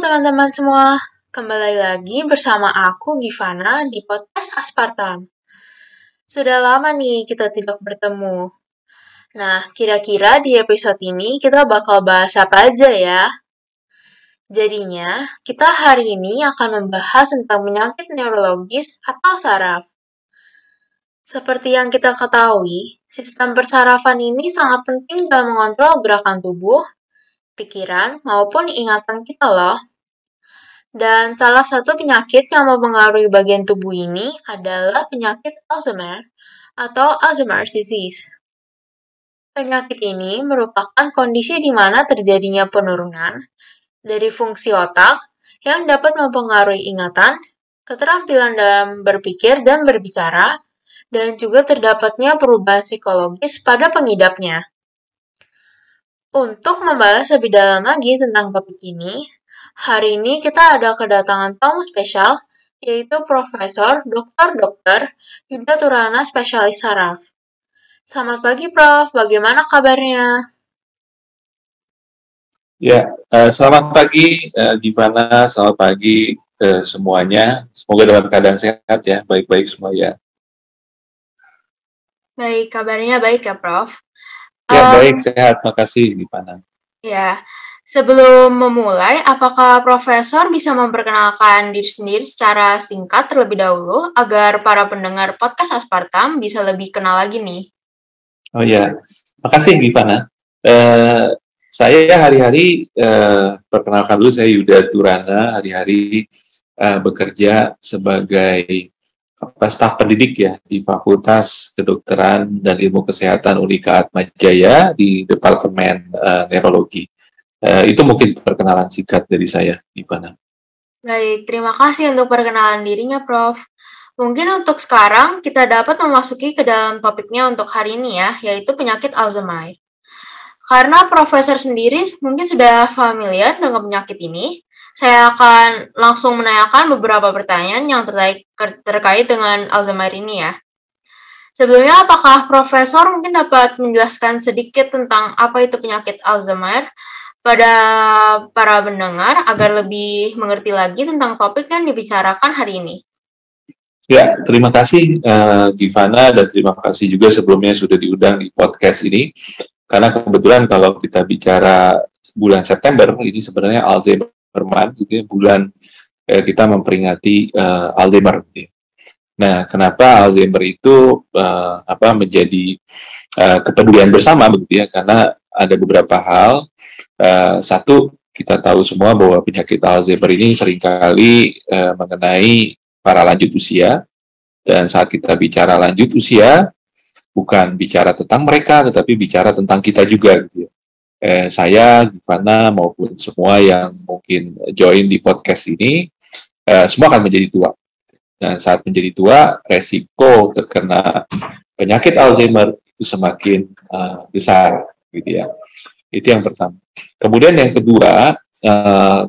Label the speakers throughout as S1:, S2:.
S1: Teman-teman semua, kembali lagi bersama aku Givana di podcast Aspartam. Sudah lama nih kita tidak bertemu. Nah, kira-kira di episode ini kita bakal bahas apa aja ya? Jadinya, kita hari ini akan membahas tentang penyakit neurologis atau saraf. Seperti yang kita ketahui, sistem persarafan ini sangat penting dalam mengontrol gerakan tubuh, pikiran, maupun ingatan kita loh. Dan salah satu penyakit yang mempengaruhi bagian tubuh ini adalah penyakit Alzheimer atau Alzheimer's disease. Penyakit ini merupakan kondisi di mana terjadinya penurunan dari fungsi otak yang dapat mempengaruhi ingatan, keterampilan dalam berpikir dan berbicara, dan juga terdapatnya perubahan psikologis pada pengidapnya. Untuk membahas lebih dalam lagi tentang topik ini, hari ini kita ada kedatangan tamu spesial, yaitu Profesor Dr. Dr. Yuda Turana Spesialis Saraf. Selamat pagi, Prof. Bagaimana kabarnya?
S2: Ya, uh, selamat pagi, uh, Gimana? Selamat pagi uh, semuanya. Semoga dalam keadaan sehat ya, baik-baik semua ya.
S1: Baik, kabarnya baik ya, Prof.
S2: Ya, um, baik, sehat. Makasih, Gimana.
S1: Ya, sebelum memulai, apakah Profesor bisa memperkenalkan diri sendiri secara singkat terlebih dahulu agar para pendengar podcast Aspartam bisa lebih kenal lagi nih?
S2: Oh ya, makasih Givana. Uh, saya hari-hari uh, perkenalkan dulu saya Yuda Turana, hari-hari uh, bekerja sebagai staf pendidik ya di Fakultas Kedokteran dan Ilmu Kesehatan Unika Atmajaya di Departemen uh, Neurologi. Uh, itu mungkin perkenalan singkat dari saya, Ivana.
S1: Baik, terima kasih untuk perkenalan dirinya, Prof. Mungkin untuk sekarang kita dapat memasuki ke dalam topiknya untuk hari ini ya, yaitu penyakit Alzheimer. Karena profesor sendiri mungkin sudah familiar dengan penyakit ini, saya akan langsung menanyakan beberapa pertanyaan yang terkait, terkait dengan Alzheimer ini ya. Sebelumnya, apakah Profesor mungkin dapat menjelaskan sedikit tentang apa itu penyakit Alzheimer pada para pendengar agar lebih mengerti lagi tentang topik yang dibicarakan hari ini?
S2: Ya, terima kasih uh, Givana dan terima kasih juga sebelumnya sudah diundang di podcast ini. Karena kebetulan kalau kita bicara bulan September, ini sebenarnya Alzheimer Alzheimer gitu ya bulan eh, kita memperingati uh, Alzheimer gitu ya. Nah, kenapa Alzheimer itu uh, apa menjadi uh, kepedulian bersama begitu ya? Karena ada beberapa hal. Uh, satu, kita tahu semua bahwa penyakit Alzheimer ini sering kali uh, mengenai para lanjut usia. Dan saat kita bicara lanjut usia, bukan bicara tentang mereka, tetapi bicara tentang kita juga gitu ya eh, saya, Gimana maupun semua yang mungkin join di podcast ini, eh, semua akan menjadi tua. Dan saat menjadi tua, resiko terkena penyakit Alzheimer itu semakin uh, besar, gitu ya. Itu yang pertama. Kemudian yang kedua, uh,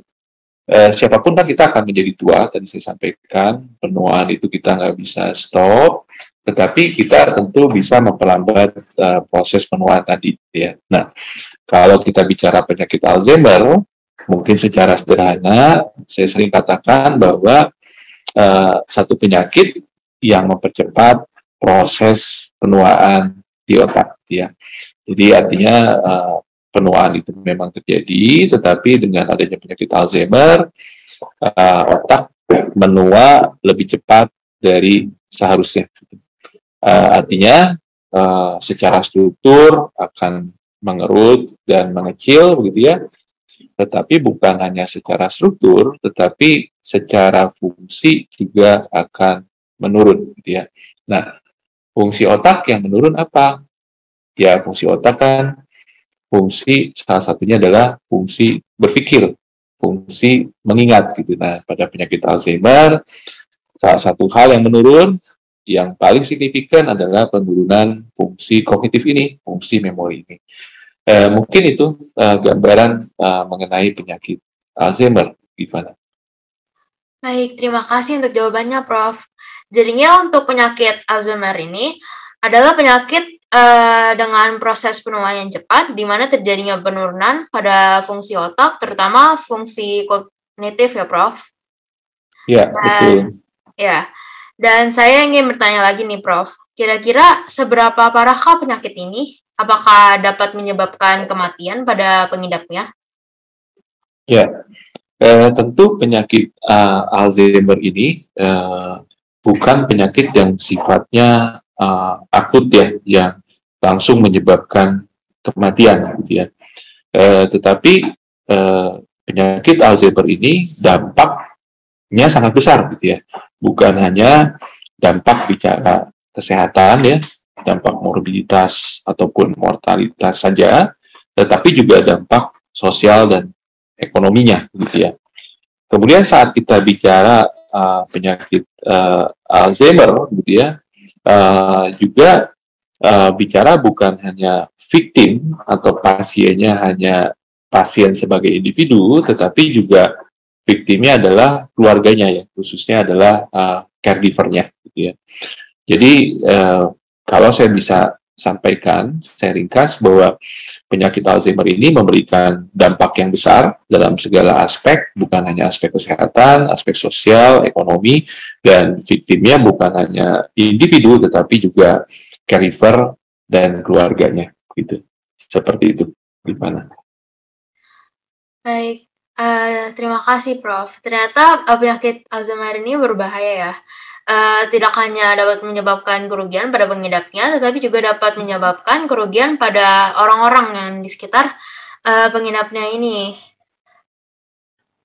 S2: uh, siapa pun kan kita akan menjadi tua. Tadi saya sampaikan, penuaan itu kita nggak bisa stop, tetapi kita tentu bisa memperlambat uh, proses penuaan tadi, ya. Nah, kalau kita bicara penyakit Alzheimer, mungkin secara sederhana, saya sering katakan bahwa uh, satu penyakit yang mempercepat proses penuaan di otak, ya. Jadi artinya uh, penuaan itu memang terjadi, tetapi dengan adanya penyakit Alzheimer, uh, otak menua lebih cepat dari seharusnya. Uh, artinya uh, secara struktur akan mengerut dan mengecil begitu ya. Tetapi bukan hanya secara struktur, tetapi secara fungsi juga akan menurun gitu ya. Nah, fungsi otak yang menurun apa? Ya, fungsi otak kan fungsi salah satunya adalah fungsi berpikir, fungsi mengingat gitu. Nah, pada penyakit Alzheimer salah satu hal yang menurun yang paling signifikan adalah penurunan fungsi kognitif ini, fungsi memori ini. Eh, mungkin itu uh, gambaran uh, mengenai penyakit Alzheimer, Ivana.
S1: Baik, terima kasih untuk jawabannya, Prof. Jadinya untuk penyakit Alzheimer ini adalah penyakit uh, dengan proses penuaan yang cepat, di mana terjadinya penurunan pada fungsi otak, terutama fungsi kognitif ya, Prof.
S2: Ya, betul.
S1: Ya, dan saya ingin bertanya lagi nih, Prof. Kira-kira seberapa parahkah penyakit ini? Apakah dapat menyebabkan kematian pada pengidapnya?
S2: Ya, eh, tentu penyakit uh, Alzheimer ini uh, bukan penyakit yang sifatnya uh, akut ya, yang langsung menyebabkan kematian, gitu ya. Uh, tetapi uh, penyakit Alzheimer ini dampaknya sangat besar, gitu ya bukan hanya dampak bicara kesehatan ya, dampak morbiditas ataupun mortalitas saja, tetapi juga dampak sosial dan ekonominya gitu ya. Kemudian saat kita bicara uh, penyakit uh, Alzheimer gitu ya, uh, juga uh, bicara bukan hanya victim atau pasiennya hanya pasien sebagai individu, tetapi juga victimnya adalah keluarganya ya, khususnya adalah uh, caregivernya gitu ya. Jadi uh, kalau saya bisa sampaikan, saya ringkas bahwa penyakit Alzheimer ini memberikan dampak yang besar dalam segala aspek, bukan hanya aspek kesehatan, aspek sosial, ekonomi, dan victimnya bukan hanya individu, tetapi juga caregiver dan keluarganya, gitu. Seperti itu, gimana?
S1: Baik, Uh, terima kasih Prof. Ternyata uh, penyakit Alzheimer ini berbahaya ya. Uh, tidak hanya dapat menyebabkan kerugian pada pengidapnya, tetapi juga dapat menyebabkan kerugian pada orang-orang yang di sekitar uh, pengidapnya ini.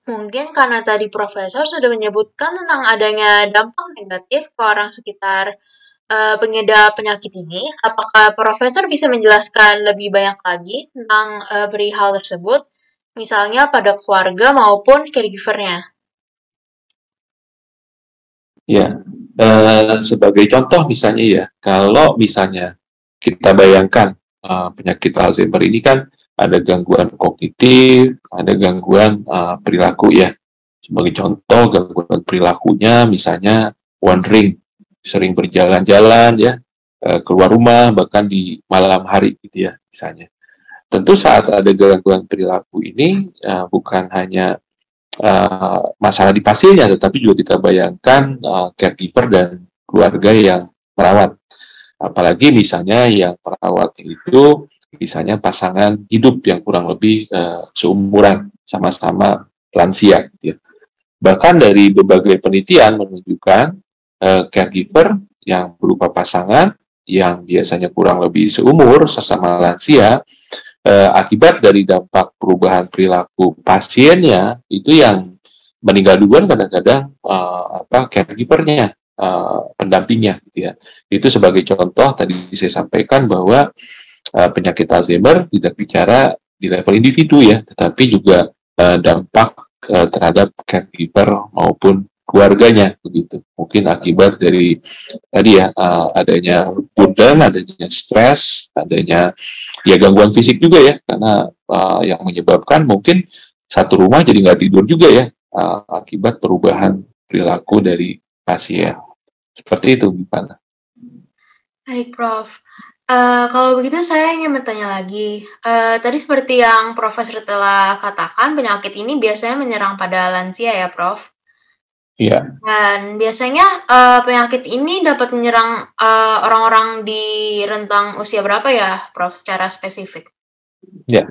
S1: Mungkin karena tadi Profesor sudah menyebutkan tentang adanya dampak negatif ke orang sekitar uh, pengidap penyakit ini, apakah Profesor bisa menjelaskan lebih banyak lagi tentang uh, perihal tersebut? misalnya pada keluarga maupun caregivernya.
S2: Ya, eh, sebagai contoh misalnya ya, kalau misalnya kita bayangkan eh, penyakit Alzheimer ini kan ada gangguan kognitif, ada gangguan eh, perilaku ya. Sebagai contoh gangguan perilakunya misalnya wandering, sering berjalan-jalan ya, eh, keluar rumah bahkan di malam hari gitu ya misalnya. Tentu saat ada gangguan perilaku ini uh, bukan hanya uh, masalah di pasiennya, tetapi juga kita bayangkan caregiver dan keluarga yang merawat. Apalagi misalnya yang merawat itu misalnya pasangan hidup yang kurang lebih seumuran sama-sama lansia. Gitu ya. Bahkan dari berbagai penelitian menunjukkan uh, caregiver yang berupa pasangan yang biasanya kurang lebih seumur sesama lansia eh, akibat dari dampak perubahan perilaku pasiennya itu yang meninggal duluan kadang-kadang eh, apa caregivernya eh, pendampingnya gitu ya. Itu sebagai contoh tadi saya sampaikan bahwa eh, penyakit Alzheimer tidak bicara di level individu ya tetapi juga eh, dampak terhadap caregiver maupun keluarganya begitu. Mungkin akibat dari tadi ya uh, adanya burden, adanya stres, adanya ya gangguan fisik juga ya karena uh, yang menyebabkan mungkin satu rumah jadi nggak tidur juga ya uh, akibat perubahan perilaku dari pasien. Seperti itu gimana?
S1: Baik, Prof. Uh, kalau begitu saya ingin bertanya lagi. Uh, tadi seperti yang Profesor telah katakan, penyakit ini biasanya menyerang pada lansia ya, Prof.
S2: Iya.
S1: Dan biasanya, uh, penyakit ini dapat menyerang, uh, orang-orang di rentang usia berapa ya, Prof, secara spesifik?
S2: Ya.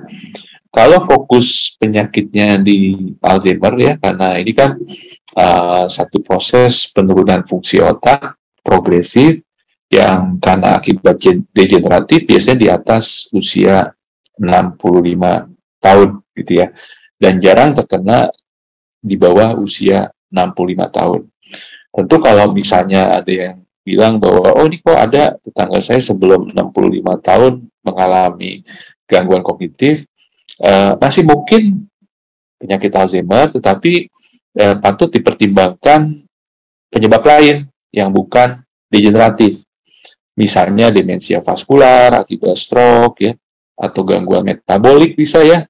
S2: Kalau fokus penyakitnya di Alzheimer ya, karena ini kan, uh, satu proses penurunan fungsi otak progresif yang karena akibat degeneratif biasanya di atas usia 65 tahun gitu ya, dan jarang terkena di bawah usia 65 tahun. Tentu kalau misalnya ada yang bilang bahwa oh ini kok ada tetangga saya sebelum 65 tahun mengalami gangguan kognitif, uh, masih mungkin penyakit Alzheimer, tetapi uh, patut dipertimbangkan penyebab lain yang bukan degeneratif. Misalnya demensia vaskular akibat stroke ya, atau gangguan metabolik bisa ya,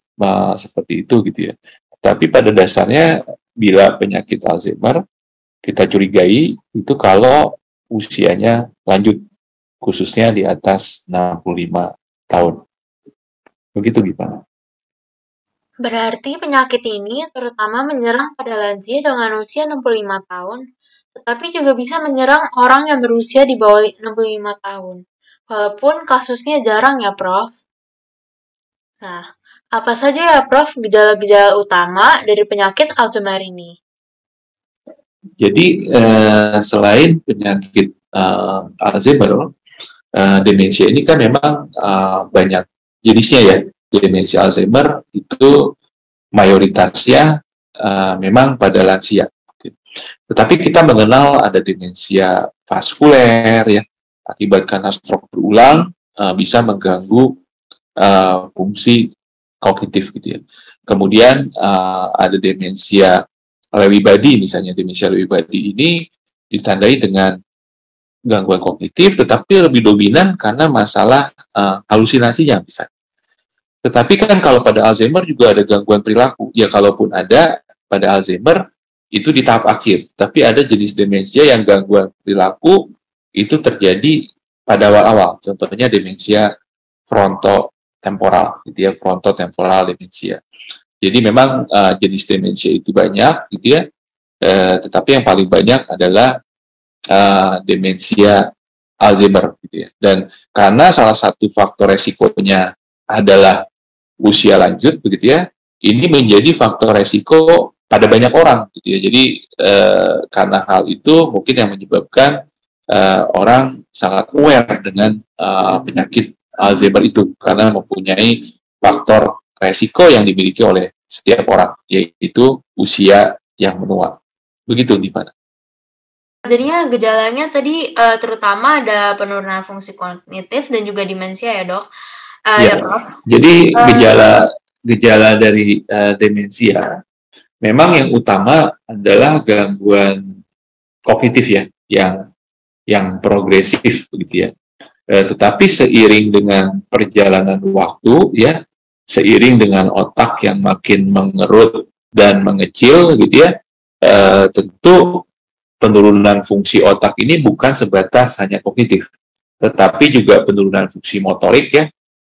S2: seperti itu gitu ya. Tapi pada dasarnya bila penyakit Alzheimer kita curigai itu kalau usianya lanjut khususnya di atas 65 tahun. Begitu gimana?
S1: Berarti penyakit ini terutama menyerang pada lansia dengan usia 65 tahun, tetapi juga bisa menyerang orang yang berusia di bawah 65 tahun. Walaupun kasusnya jarang ya, Prof. Nah, apa saja ya, Prof, gejala-gejala utama dari penyakit Alzheimer ini?
S2: Jadi, eh, selain penyakit eh, Alzheimer, eh, demensia ini kan memang eh, banyak jenisnya ya demensia Alzheimer itu mayoritasnya uh, memang pada lansia. Tetapi kita mengenal ada demensia vaskuler ya, akibat karena stroke berulang uh, bisa mengganggu uh, fungsi kognitif gitu ya. Kemudian uh, ada demensia Lewy body misalnya demensia Lewy body ini ditandai dengan gangguan kognitif tetapi lebih dominan karena masalah uh, halusinasinya misalnya. Tetapi kan kalau pada Alzheimer juga ada gangguan perilaku. Ya kalaupun ada pada Alzheimer itu di tahap akhir. Tapi ada jenis demensia yang gangguan perilaku itu terjadi pada awal-awal. Contohnya demensia frontotemporal, gitu ya, frontotemporal demensia. Jadi memang uh, jenis demensia itu banyak, gitu ya. Uh, tetapi yang paling banyak adalah uh, demensia Alzheimer, gitu ya. Dan karena salah satu faktor resikonya adalah usia lanjut begitu ya, ini menjadi faktor resiko pada banyak orang gitu ya. Jadi eh, karena hal itu mungkin yang menyebabkan eh, orang sangat aware dengan eh, penyakit Alzheimer itu karena mempunyai faktor resiko yang dimiliki oleh setiap orang yaitu usia yang menua. Begitu gimana?
S1: Jadinya gejalanya tadi uh, terutama ada penurunan fungsi kognitif dan juga demensia ya dok.
S2: Uh, ya, ya Jadi uh, gejala gejala dari uh, demensia memang yang utama adalah gangguan kognitif ya, yang yang progresif begitu ya. Uh, tetapi seiring dengan perjalanan waktu ya, seiring dengan otak yang makin mengerut dan mengecil gitu ya, uh, tentu penurunan fungsi otak ini bukan sebatas hanya kognitif, tetapi juga penurunan fungsi motorik ya,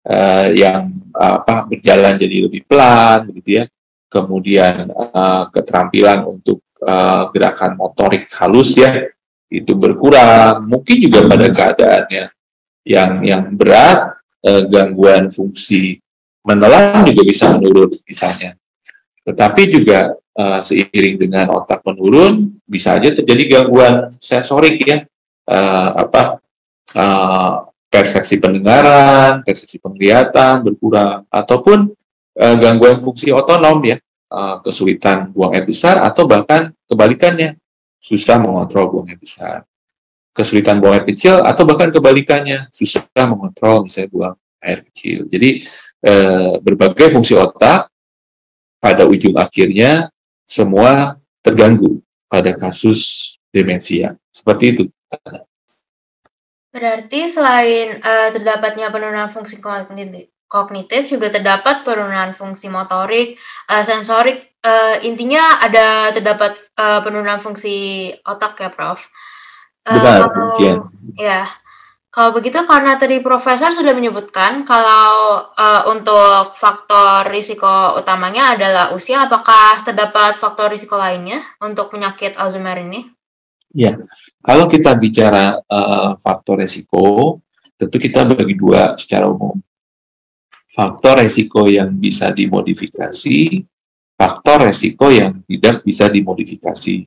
S2: uh, yang apa berjalan jadi lebih pelan begitu ya. Kemudian uh, keterampilan untuk uh, gerakan motorik halus ya itu berkurang mungkin juga pada keadaannya yang yang berat uh, gangguan fungsi menelan juga bisa menurun misalnya tetapi juga uh, seiring dengan otak menurun bisa aja terjadi gangguan sensorik ya. Uh, apa uh, persepsi pendengaran, persepsi penglihatan berkurang, ataupun uh, gangguan fungsi otonom ya, uh, kesulitan buang air besar, atau bahkan kebalikannya, susah mengontrol buang air besar. Kesulitan buang air kecil, atau bahkan kebalikannya, susah mengontrol misalnya buang air kecil. Jadi uh, berbagai fungsi otak pada ujung akhirnya semua terganggu pada kasus demensia. Seperti itu.
S1: Berarti selain uh, terdapatnya penurunan fungsi kognitif, juga terdapat penurunan fungsi motorik, uh, sensorik. Uh, intinya ada terdapat uh, penurunan fungsi otak ya, Prof.
S2: Uh, Benar, kalau,
S1: Ya. Kalau begitu karena tadi Profesor sudah menyebutkan kalau uh, untuk faktor risiko utamanya adalah usia, apakah terdapat faktor risiko lainnya untuk penyakit Alzheimer ini?
S2: Ya, kalau kita bicara uh, faktor resiko, tentu kita bagi dua secara umum. Faktor resiko yang bisa dimodifikasi, faktor resiko yang tidak bisa dimodifikasi.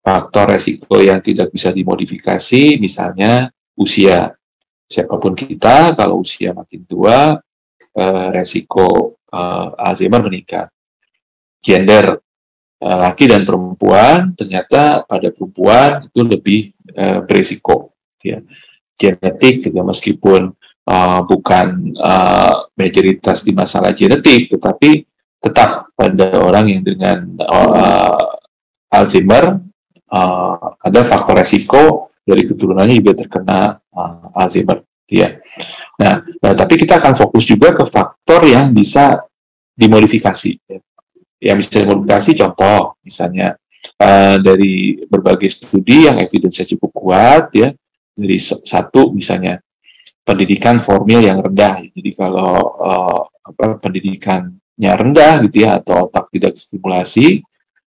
S2: Faktor resiko yang tidak bisa dimodifikasi, misalnya usia. Siapa pun kita, kalau usia makin tua, uh, resiko uh, Alzheimer meningkat. Gender, Eh, laki dan perempuan ternyata pada perempuan itu lebih uh, berisiko ya genetik gitu, meskipun uh, bukan uh, mayoritas di masalah genetik tetapi tetap pada orang yang dengan uh, Alzheimer uh, ada faktor resiko dari keturunannya juga terkena uh, Alzheimer ya. Nah, nah tapi kita akan fokus juga ke faktor yang bisa dimodifikasi ya. Yang bisa dimodifikasi contoh misalnya uh, dari berbagai studi yang evidence cukup kuat ya. Dari satu misalnya pendidikan formil yang rendah. Jadi kalau uh, apa, pendidikan otaknya rendah gitu ya atau otak tidak stimulasi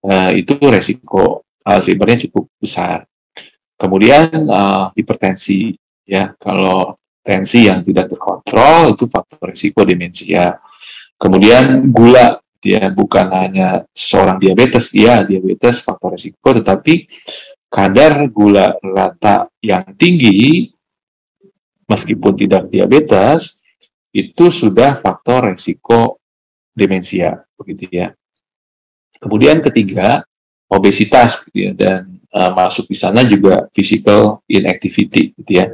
S2: uh, itu resiko Alzheimer-nya cukup besar. Kemudian uh, hipertensi ya kalau tensi yang tidak terkontrol itu faktor resiko demensia. Kemudian gula ya bukan hanya seorang diabetes ya diabetes faktor resiko tetapi kadar gula rata yang tinggi meskipun tidak diabetes itu sudah faktor resiko demensia begitu ya. Kemudian ketiga obesitas gitu ya dan uh, masuk di sana juga physical inactivity gitu ya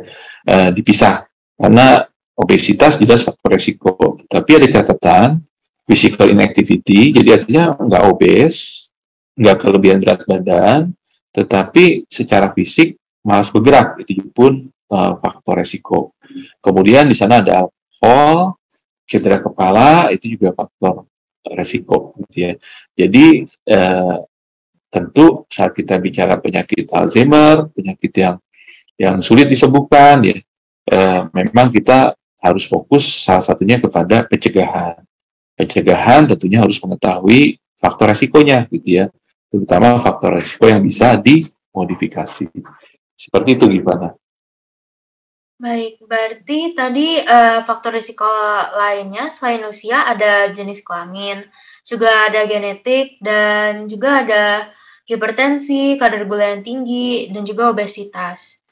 S2: uh, dipisah. Karena obesitas jelas faktor resiko tapi ada catatan physical inactivity jadi artinya nggak obes nggak kelebihan berat badan tetapi secara fisik malas bergerak itu pun uh, faktor resiko. Kemudian di sana ada alkohol cedera kepala itu juga faktor resiko gitu ya. Jadi uh, tentu saat kita bicara penyakit Alzheimer, penyakit yang yang sulit disembuhkan, ya, eh, memang kita harus fokus salah satunya kepada pencegahan. Pencegahan tentunya harus mengetahui faktor resikonya, gitu ya, terutama faktor resiko yang bisa dimodifikasi. Seperti itu, gimana?
S1: Baik, berarti tadi uh, faktor risiko lainnya selain usia ada jenis kelamin, juga ada genetik, dan juga ada hipertensi, kadar gula yang tinggi, dan juga obesitas.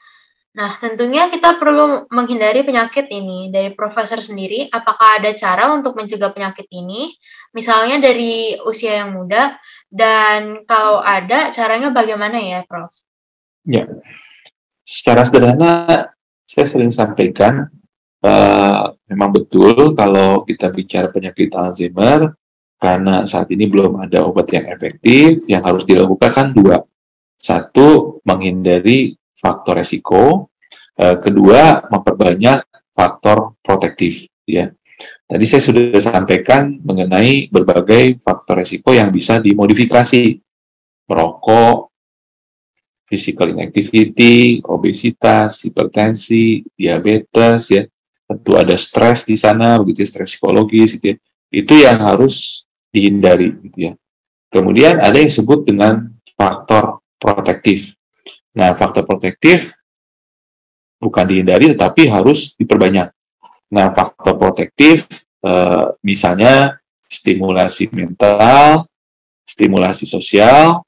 S1: Nah, tentunya kita perlu menghindari penyakit ini. Dari profesor sendiri, apakah ada cara untuk mencegah penyakit ini? Misalnya dari usia yang muda, dan kalau ada, caranya bagaimana ya, Prof?
S2: Ya, secara sederhana, saya sering sampaikan, uh, memang betul kalau kita bicara penyakit Alzheimer, karena saat ini belum ada obat yang efektif, yang harus dilakukan kan dua. Satu, menghindari faktor resiko. Eh, kedua, memperbanyak faktor protektif. Ya. Tadi saya sudah sampaikan mengenai berbagai faktor resiko yang bisa dimodifikasi. Merokok, physical inactivity, obesitas, hipertensi, diabetes, ya. Tentu ada stres di sana, begitu ya, stres psikologis, gitu ya. Itu yang harus dihindari gitu ya. Kemudian ada yang disebut dengan faktor protektif. Nah, faktor protektif bukan dihindari tetapi harus diperbanyak. Nah, faktor protektif eh, misalnya stimulasi mental, stimulasi sosial,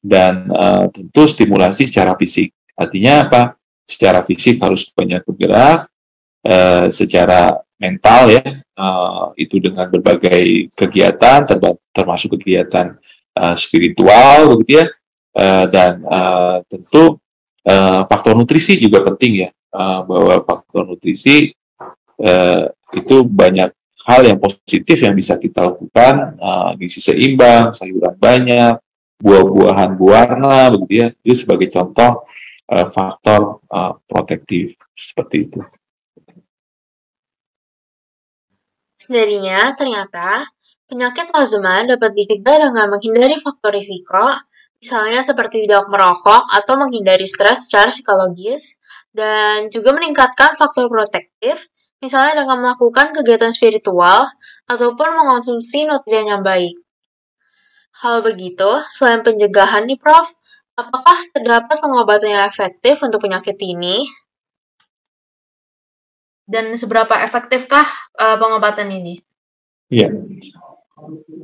S2: dan eh, tentu stimulasi secara fisik. Artinya apa? Secara fisik harus banyak bergerak, eh, secara mental ya uh, itu dengan berbagai kegiatan termasuk kegiatan uh, spiritual begitu ya uh, dan uh, tentu uh, faktor nutrisi juga penting ya uh, bahwa faktor nutrisi uh, itu banyak hal yang positif yang bisa kita lakukan uh, gizi seimbang sayuran banyak buah-buahan berwarna begitu ya itu sebagai contoh uh, faktor uh, protektif seperti itu.
S1: Jadinya, ternyata penyakit Alzheimer dapat dicegah dengan menghindari faktor risiko, misalnya seperti tidak merokok atau menghindari stres secara psikologis, dan juga meningkatkan faktor protektif, misalnya dengan melakukan kegiatan spiritual ataupun mengonsumsi nutrien yang baik. Hal begitu, selain pencegahan nih Prof, apakah terdapat pengobatan yang efektif untuk penyakit ini? Dan seberapa efektifkah uh, pengobatan ini?
S2: Iya,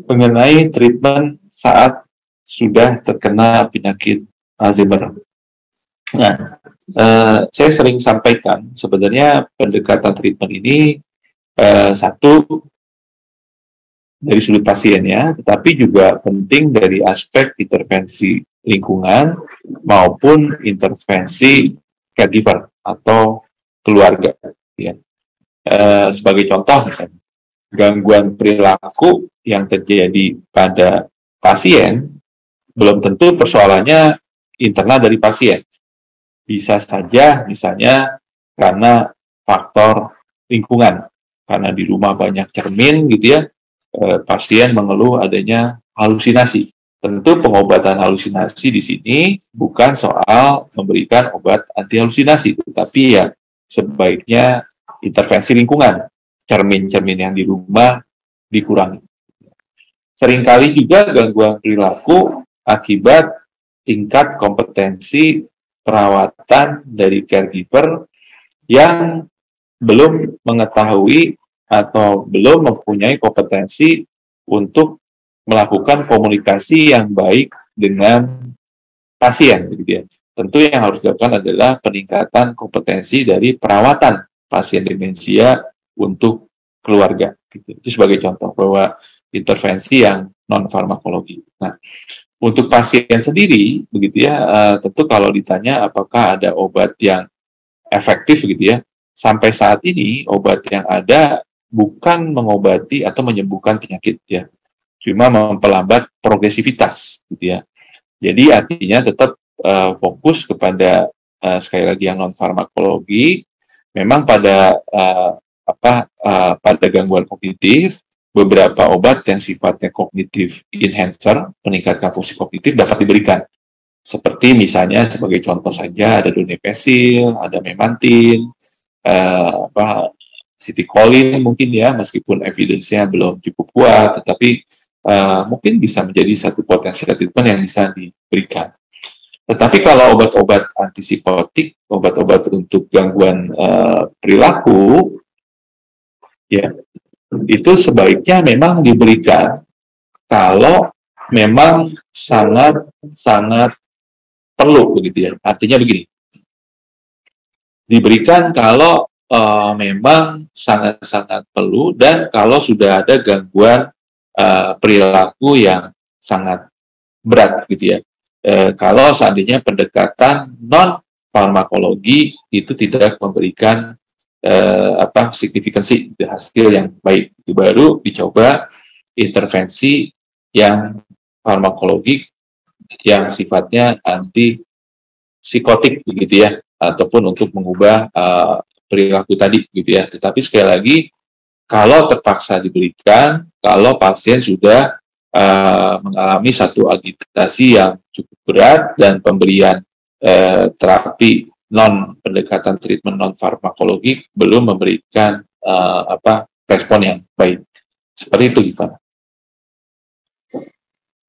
S2: mengenai treatment saat sudah terkena penyakit Alzheimer. Nah, uh, saya sering sampaikan sebenarnya pendekatan treatment ini uh, satu dari sudut pasiennya, tetapi juga penting dari aspek intervensi lingkungan maupun intervensi caregiver atau keluarga ya. E, sebagai contoh misalnya, gangguan perilaku yang terjadi pada pasien belum tentu persoalannya internal dari pasien. Bisa saja misalnya karena faktor lingkungan, karena di rumah banyak cermin gitu ya, e, pasien mengeluh adanya halusinasi. Tentu pengobatan halusinasi di sini bukan soal memberikan obat anti halusinasi, tetapi ya sebaiknya intervensi lingkungan, cermin-cermin yang di rumah dikurangi. sering kali juga gangguan perilaku akibat tingkat kompetensi perawatan dari caregiver yang belum mengetahui atau belum mempunyai kompetensi untuk melakukan komunikasi yang baik dengan pasien gitu ya. Tentu yang harus dilakukan adalah peningkatan kompetensi dari perawatan pasien demensia untuk keluarga gitu. Itu sebagai contoh bahwa intervensi yang non farmakologi. Nah, untuk pasien sendiri, begitu ya, uh, tentu kalau ditanya apakah ada obat yang efektif, gitu ya, sampai saat ini obat yang ada bukan mengobati atau menyembuhkan penyakit, ya, cuma memperlambat progresivitas, gitu ya. Jadi artinya tetap uh, fokus kepada uh, sekali lagi yang non farmakologi, memang pada uh, apa uh, pada gangguan kognitif beberapa obat yang sifatnya kognitif enhancer, meningkatkan fungsi kognitif dapat diberikan. Seperti misalnya sebagai contoh saja ada donepezil, ada memantin, eh, apa citicolin mungkin ya, meskipun evidence-nya belum cukup kuat, tetapi eh, mungkin bisa menjadi satu potensial treatment yang bisa diberikan. Tetapi kalau obat-obat antipsikotik, obat-obat untuk gangguan eh, perilaku, ya itu sebaiknya memang diberikan kalau memang sangat sangat perlu begitu ya. Artinya begini. Diberikan kalau uh, memang sangat-sangat perlu dan kalau sudah ada gangguan uh, perilaku yang sangat berat gitu ya. Uh, kalau seandainya pendekatan non farmakologi itu tidak memberikan eh, apa signifikansi hasil yang baik. Itu baru dicoba intervensi yang farmakologi yang sifatnya anti psikotik begitu ya ataupun untuk mengubah uh, perilaku tadi gitu ya. Tetapi sekali lagi kalau terpaksa diberikan kalau pasien sudah uh, mengalami satu agitasi yang cukup berat dan pemberian uh, terapi non pendekatan treatment non farmakologi belum memberikan uh, apa respon yang baik. Seperti itu gimana?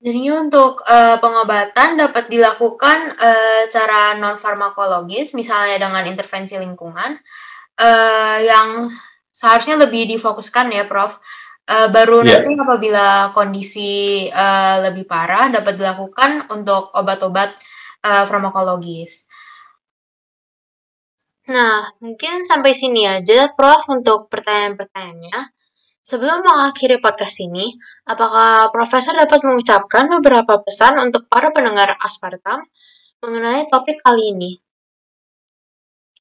S1: Jadi untuk uh, pengobatan dapat dilakukan uh, cara non farmakologis, misalnya dengan intervensi lingkungan, uh, yang seharusnya lebih difokuskan ya, Prof. Uh, baru yeah. nanti apabila kondisi uh, lebih parah dapat dilakukan untuk obat-obat uh, farmakologis. Nah, mungkin sampai sini aja, Prof, untuk pertanyaan-pertanyaannya. Sebelum mengakhiri podcast ini, apakah Profesor dapat mengucapkan beberapa pesan untuk para pendengar Aspartam mengenai topik kali ini?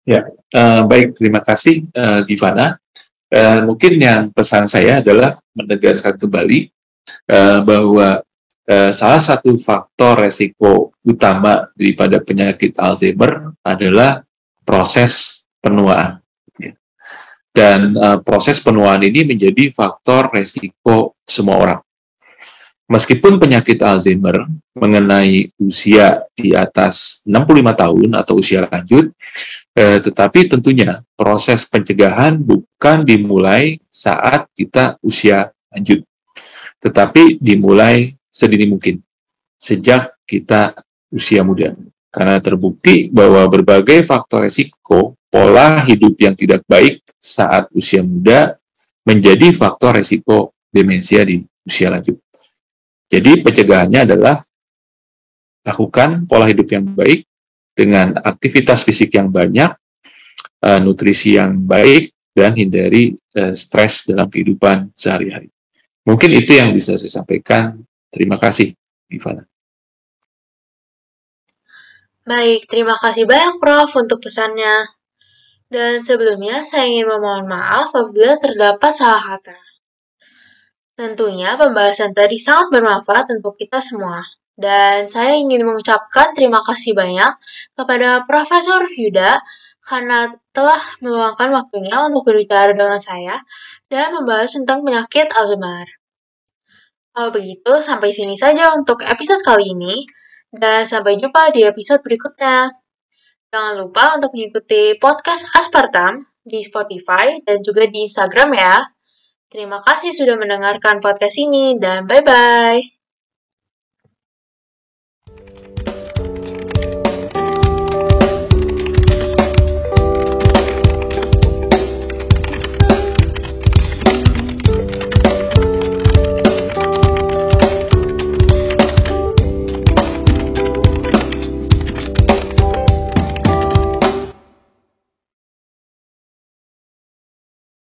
S2: Ya, uh, baik. Terima kasih, uh, Givana. Uh, mungkin yang pesan saya adalah menegaskan kembali uh, bahwa uh, salah satu faktor resiko utama daripada penyakit Alzheimer adalah proses penuaan. Ya. Dan uh, proses penuaan ini menjadi faktor resiko semua orang. Meskipun penyakit Alzheimer mengenai usia di atas 65 tahun atau usia lanjut, eh, tetapi tentunya proses pencegahan bukan dimulai saat kita usia lanjut, tetapi dimulai sedini mungkin, sejak kita usia muda. Karena terbukti bahwa berbagai faktor resiko, pola hidup yang tidak baik saat usia muda menjadi faktor resiko demensia di usia lanjut. Jadi pencegahannya adalah lakukan pola hidup yang baik dengan aktivitas fisik yang banyak, eh, nutrisi yang baik, dan hindari eh, stres dalam kehidupan sehari-hari. Mungkin itu yang bisa saya sampaikan. Terima kasih, Ivana.
S1: Baik, terima kasih banyak Prof untuk pesannya. Dan sebelumnya saya ingin memohon maaf apabila terdapat salah kata. Tentunya pembahasan tadi sangat bermanfaat untuk kita semua. Dan saya ingin mengucapkan terima kasih banyak kepada Profesor Yuda karena telah meluangkan waktunya untuk berbicara dengan saya dan membahas tentang penyakit Alzheimer. Kalau begitu, sampai sini saja untuk episode kali ini. Dan sampai jumpa di episode berikutnya. Jangan lupa untuk mengikuti podcast Aspartam di Spotify dan juga di Instagram ya.
S3: Terima kasih sudah mendengarkan podcast ini dan bye-bye.